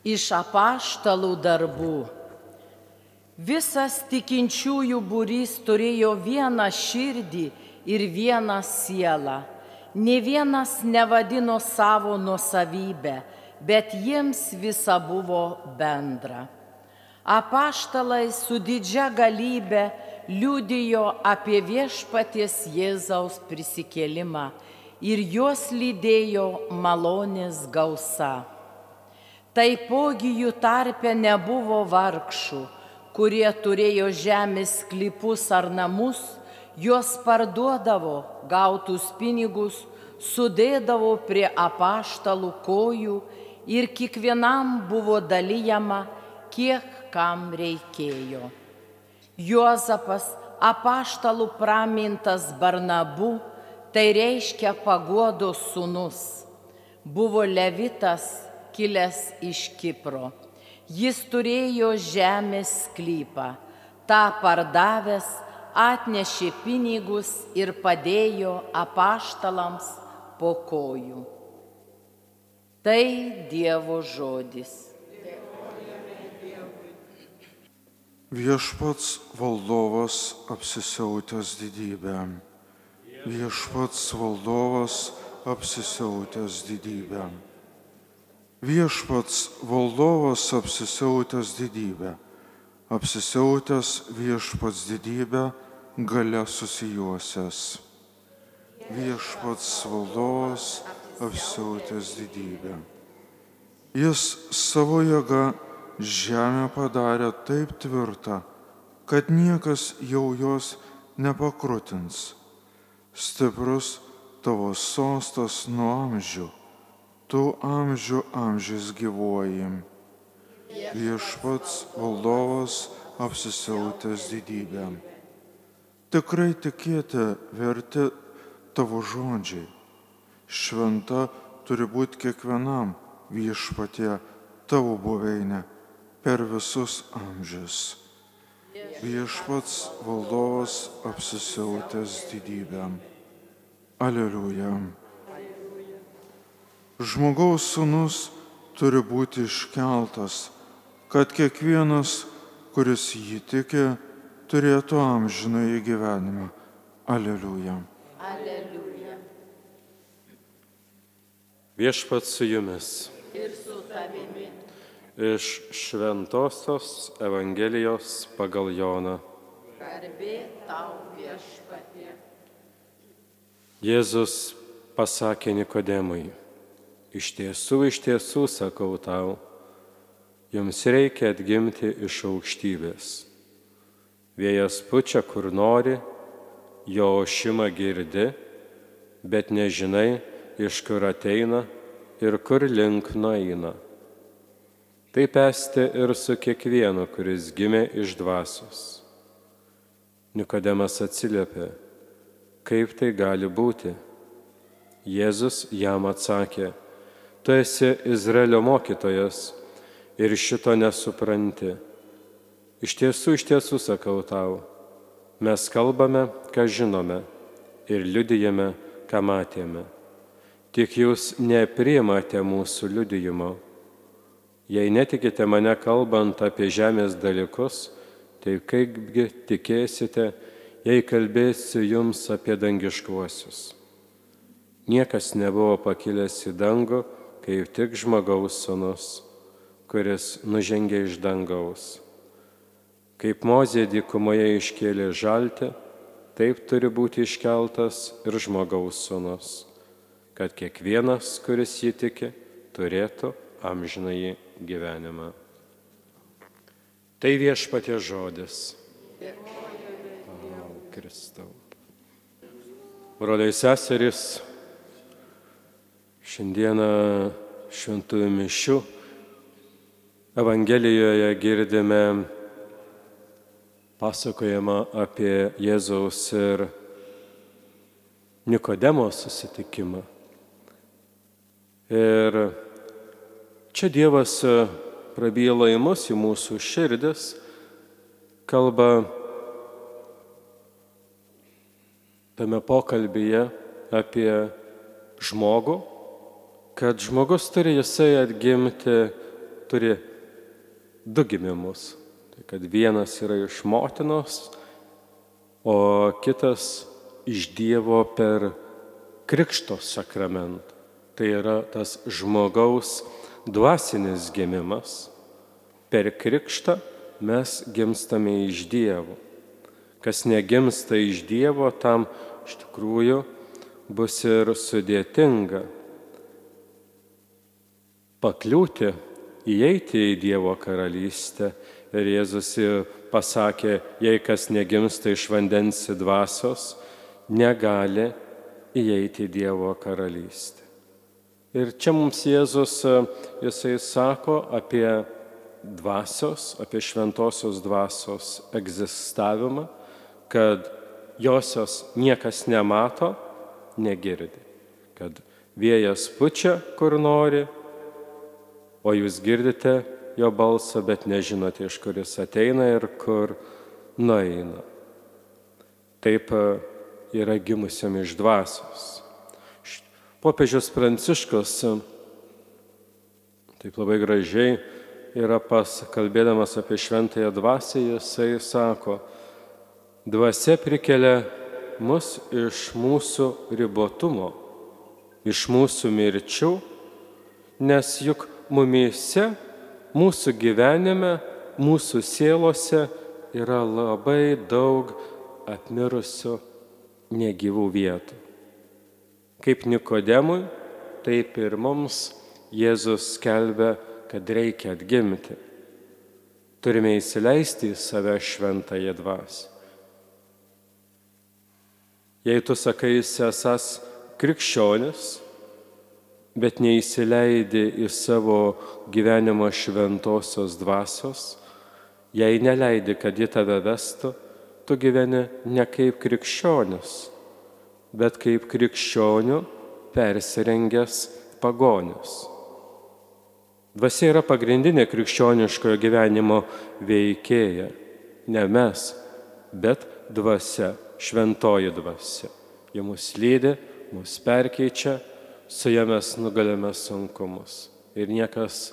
Iš apaštalų darbų. Visas tikinčiųjų būrys turėjo vieną širdį ir vieną sielą. Ne vienas nevadino savo nusavybę, bet jiems visa buvo bendra. Apaštalai su didžia galybė liudijo apie viešpaties Jėzaus prisikėlimą ir juos lydėjo malonės gausa. Taipogi jų tarpe nebuvo vargšų, kurie turėjo žemės klipus ar namus, juos parduodavo, gautus pinigus, sudėdavo prie apaštalų kojų ir kiekvienam buvo dalyjama, kiek kam reikėjo. Juozapas, apaštalų pramintas Barnabu, tai reiškia pagodos sunus, buvo levitas kilęs iš Kipro. Jis turėjo žemės sklypą, tą pardavęs atnešė pinigus ir padėjo apaštalams po kojų. Tai Dievo žodis. Viešpats valdovas apsisiautęs didybę. Viešpats valdovas apsisiautęs didybę. Viešpats valdovas apsisiautęs didybę. Apsisiautęs viešpats didybę gale susijuosęs. Viešpats valdovas apsiautęs didybę. Jis savo jėga žemę padarė taip tvirtą, kad niekas jau jos nepakrutins. Stiprus tavo sostas nuo amžių, tu amžių amžius gyvuoji. Viešpats valdovas apsisiautęs didybę. Tikrai tikėti verti tavo žodžiai. Šventa turi būti kiekvienam viešpatie tavo buveinė per visus amžius. Viešpats valdovas apsisiautęs didybę. Aleliuja. Žmogaus sunus turi būti iškeltas, kad kiekvienas, kuris jį tiki, turėtų amžiną į gyvenimą. Aleliuja. Aleliuja. Viešpats su jumis. Ir su tavimi. Iš Šventojios Evangelijos pagal Joną. Garbė tau viešpatie. Jėzus pasakė Nikodemui, iš tiesų, iš tiesų sakau tau, jums reikia atgimti iš aukštybės. Vėjas pučia kur nori, jo ošimą girdi, bet nežinai, iš kur ateina ir kur link nueina. Taip esti ir su kiekvienu, kuris gimė iš dvasios. Nikodemas atsiliepė, kaip tai gali būti? Jėzus jam atsakė, tu esi Izraelio mokytojas ir šito nesupranti. Iš tiesų, iš tiesų sakau tau, mes kalbame, ką žinome ir liudijame, ką matėme. Tik jūs nepriimate mūsų liudijimo. Jei netikite mane kalbant apie žemės dalykus, tai kaipgi tikėsite, jei kalbėsiu jums apie dangiškuosius. Niekas nebuvo pakilęs į dangų, kaip tik žmogaus sunus, kuris nužengė iš dangaus. Kaip mozė dykumoje iškėlė žaltę, taip turi būti iškeltas ir žmogaus sunus, kad kiekvienas, kuris jį tiki, turėtų amžinai gyvenimą. Tai viešpatie žodis. O, Kristau. Broliai seserys, šiandieną šventųjų mišių Evangelijoje girdime pasakojama apie Jėzaus ir Nikodemo susitikimą. Ir Čia Dievas prabyla į mus, į mūsų širdis, kalba tame pokalbėje apie žmogų, kad žmogus turi jisai atgimti turi du gimimus. Tai kad vienas yra iš motinos, o kitas iš Dievo per Krikšto sakramentą. Tai yra tas žmogaus dvasinis gimimas. Per Krikštą mes gimstame iš Dievo. Kas negimsta iš Dievo, tam iš tikrųjų bus ir sudėtinga pakliūti, įeiti į Dievo karalystę. Ir Jėzus pasakė, jei kas negimsta iš vandens į dvasios, negali įeiti į Dievo karalystę. Ir čia mums Jėzus, jisai sako apie dvasios, apie šventosios dvasios egzistavimą, kad josios niekas nemato, negirdi. Kad vėjas pučia, kur nori, o jūs girdite jo balsą, bet nežinote, iš kur jis ateina ir kur nueina. Taip e, yra gimusiam iš dvasios. Popiežius Pranciškus e, taip labai gražiai yra pas, kalbėdamas apie šventąją dvasę, jisai sako, dvasia prikelia mus iš mūsų ribotumo, iš mūsų mirčių, nes juk mumyse, mūsų gyvenime, mūsų sielose yra labai daug apmirusių negyvų vietų. Kaip Nikodemui, taip ir mums Jėzus skelbia, kad reikia atgimti. Turime įsileisti į save šventąją dvasę. Jei tu sakai esas krikščionis, bet neįsileidi į savo gyvenimo šventosios dvasios, jei neleidi, kad ji tave vestų, tu gyveni ne kaip krikščionis, bet kaip krikščionių persirengęs pagonis. Dvasia yra pagrindinė krikščioniškojo gyvenimo veikėja. Ne mes, bet dvasia, šventoji dvasia. Ji mus lydi, mus perkeičia, su ja mes nugalėme sunkumus. Ir niekas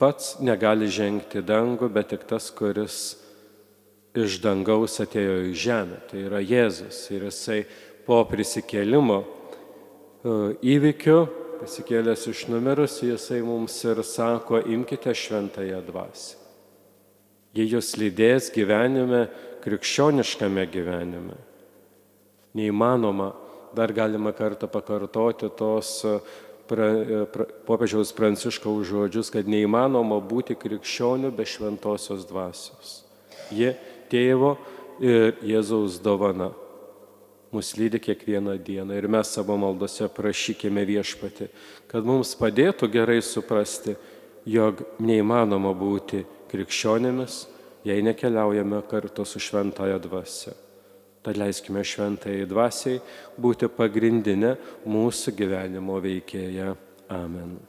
pats negali žengti dangų, bet tik tas, kuris iš dangaus atėjo į žemę. Tai yra Jėzus. Ir jisai po prisikėlimo e, įvykių pasikėlęs iš numerus, jisai mums ir sako, imkite šventąją dvasę. Jie jūs lydės gyvenime, krikščioniškame gyvenime. Neįmanoma, dar galima kartą pakartoti tos pra, pra, popiežiaus pranciškaus žodžius, kad neįmanoma būti krikščioniu be šventosios dvasios. Ji tėvo ir Jėzaus dovana mus lydi kiekvieną dieną ir mes savo maldose prašykime viešpati, kad mums padėtų gerai suprasti, jog neįmanoma būti krikščionėmis, jei nekeliaujame kartu su šventąją dvasia. Tad leiskime šventai dvasiai būti pagrindinė mūsų gyvenimo veikėja. Amen.